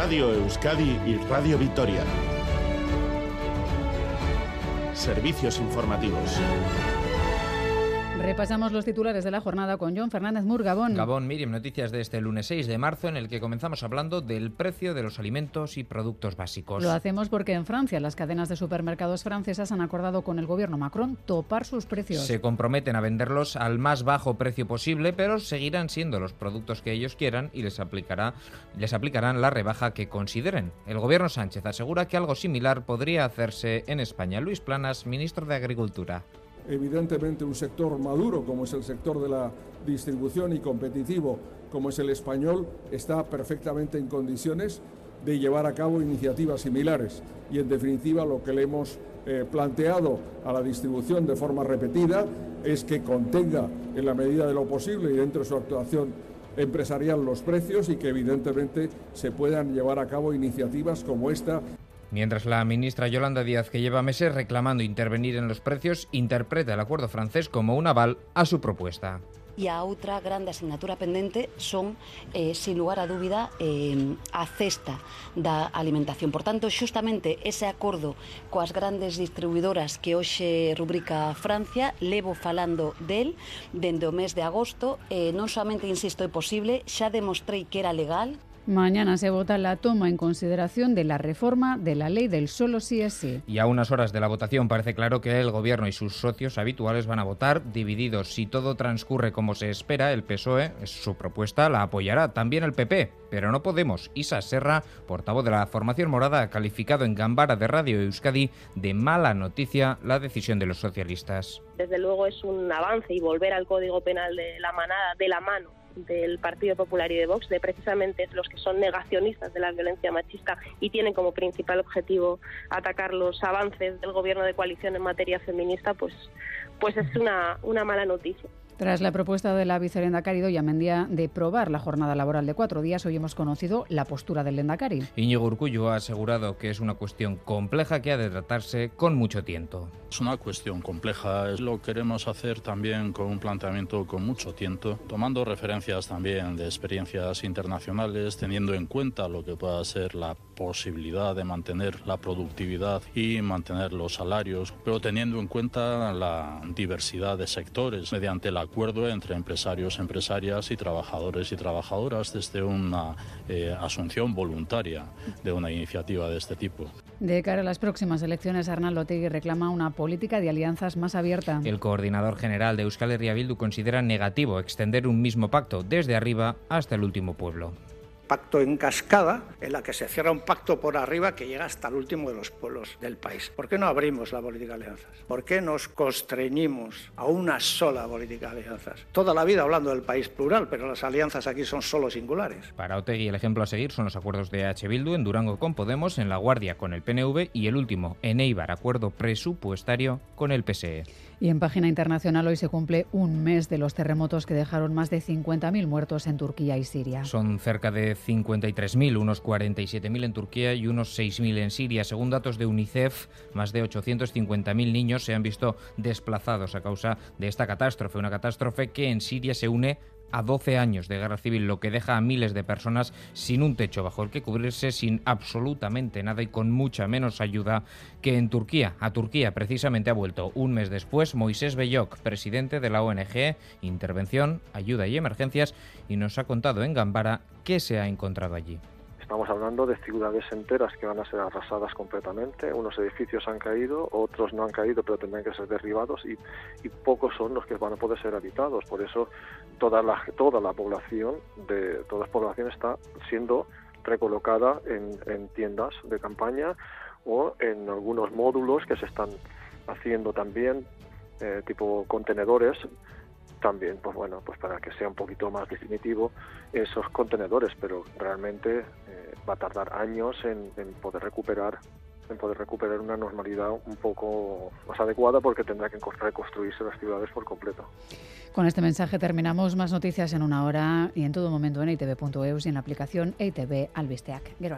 Radio Euskadi y Radio Vitoria. Servicios informativos. Repasamos los titulares de la jornada con John Fernández Mur, Gabón. Gabón, Miriam, noticias de este lunes 6 de marzo en el que comenzamos hablando del precio de los alimentos y productos básicos. Lo hacemos porque en Francia las cadenas de supermercados francesas han acordado con el gobierno Macron topar sus precios. Se comprometen a venderlos al más bajo precio posible, pero seguirán siendo los productos que ellos quieran y les, aplicará, les aplicarán la rebaja que consideren. El gobierno Sánchez asegura que algo similar podría hacerse en España. Luis Planas, ministro de Agricultura evidentemente un sector maduro como es el sector de la distribución y competitivo como es el español está perfectamente en condiciones de llevar a cabo iniciativas similares. Y en definitiva lo que le hemos eh, planteado a la distribución de forma repetida es que contenga en la medida de lo posible y dentro de su actuación empresarial los precios y que evidentemente se puedan llevar a cabo iniciativas como esta Mientras la ministra Yolanda Díaz, que lleva meses reclamando intervenir en los precios, interpreta el acuerdo francés como un aval a su propuesta. E a outra grande asignatura pendente son, eh, sin lugar a dúbida, eh, a cesta da alimentación. Por tanto, xustamente ese acordo coas grandes distribuidoras que hoxe rubrica Francia, levo falando del dende o mes de agosto, eh, non somente, insisto, é posible, xa demostrei que era legal, Mañana se vota la toma en consideración de la reforma de la ley del solo sí es sí. Y a unas horas de la votación parece claro que el Gobierno y sus socios habituales van a votar divididos. Si todo transcurre como se espera, el PSOE, su propuesta, la apoyará. También el PP, pero no Podemos. Isa Serra, portavoz de la formación morada, ha calificado en Gambara de Radio Euskadi de mala noticia la decisión de los socialistas. Desde luego es un avance y volver al Código Penal de la manada de la mano del Partido Popular y de Vox, de precisamente los que son negacionistas de la violencia machista y tienen como principal objetivo atacar los avances del gobierno de coalición en materia feminista, pues, pues es una, una mala noticia. Tras la propuesta de la vicerendacari Doña Mendía de probar la jornada laboral de cuatro días, hoy hemos conocido la postura del Lendakari. Íñigo Urcullo ha asegurado que es una cuestión compleja que ha de tratarse con mucho tiento. Es una cuestión compleja, lo queremos hacer también con un planteamiento con mucho tiento, tomando referencias también de experiencias internacionales, teniendo en cuenta lo que pueda ser la posibilidad de mantener la productividad y mantener los salarios, pero teniendo en cuenta la diversidad de sectores mediante la acuerdo entre empresarios, empresarias y trabajadores y trabajadoras desde una eh, asunción voluntaria de una iniciativa de este tipo. De cara a las próximas elecciones, Arnaldo Tegui reclama una política de alianzas más abierta. El coordinador general de Euskal Herria Bildu considera negativo extender un mismo pacto desde arriba hasta el último pueblo pacto en cascada, en la que se cierra un pacto por arriba que llega hasta el último de los pueblos del país. ¿Por qué no abrimos la política de alianzas? ¿Por qué nos constreñimos a una sola política de alianzas? Toda la vida hablando del país plural, pero las alianzas aquí son solo singulares. Para Otegui el ejemplo a seguir son los acuerdos de H. Bildu en Durango con Podemos, en La Guardia con el PNV y el último, en Eibar, acuerdo presupuestario con el PSE. Y en página internacional hoy se cumple un mes de los terremotos que dejaron más de 50.000 muertos en Turquía y Siria. Son cerca de 53.000, unos 47.000 en Turquía y unos 6.000 en Siria. Según datos de UNICEF, más de 850.000 niños se han visto desplazados a causa de esta catástrofe, una catástrofe que en Siria se une a 12 años de guerra civil, lo que deja a miles de personas sin un techo bajo el que cubrirse, sin absolutamente nada y con mucha menos ayuda que en Turquía. A Turquía precisamente ha vuelto un mes después Moisés Bellok, presidente de la ONG Intervención, Ayuda y Emergencias, y nos ha contado en Gambara qué se ha encontrado allí. Estamos hablando de ciudades enteras que van a ser arrasadas completamente. Unos edificios han caído, otros no han caído, pero tendrán que ser derribados y, pocos son los que van a poder ser habitados. Por eso toda la, toda la población de toda la población está siendo recolocada en, tiendas de campaña o en algunos módulos que se están haciendo también, eh, tipo contenedores también, pues bueno, pues para que sea un poquito más definitivo esos contenedores, pero realmente eh, va a tardar años en, poder recuperar en poder recuperar una normalidad un poco más adecuada porque tendrá que reconstruirse las ciudades por completo. Con este mensaje terminamos más noticias en una hora y en todo momento en itv.eus y en la aplicación ITV Albisteac. Gero.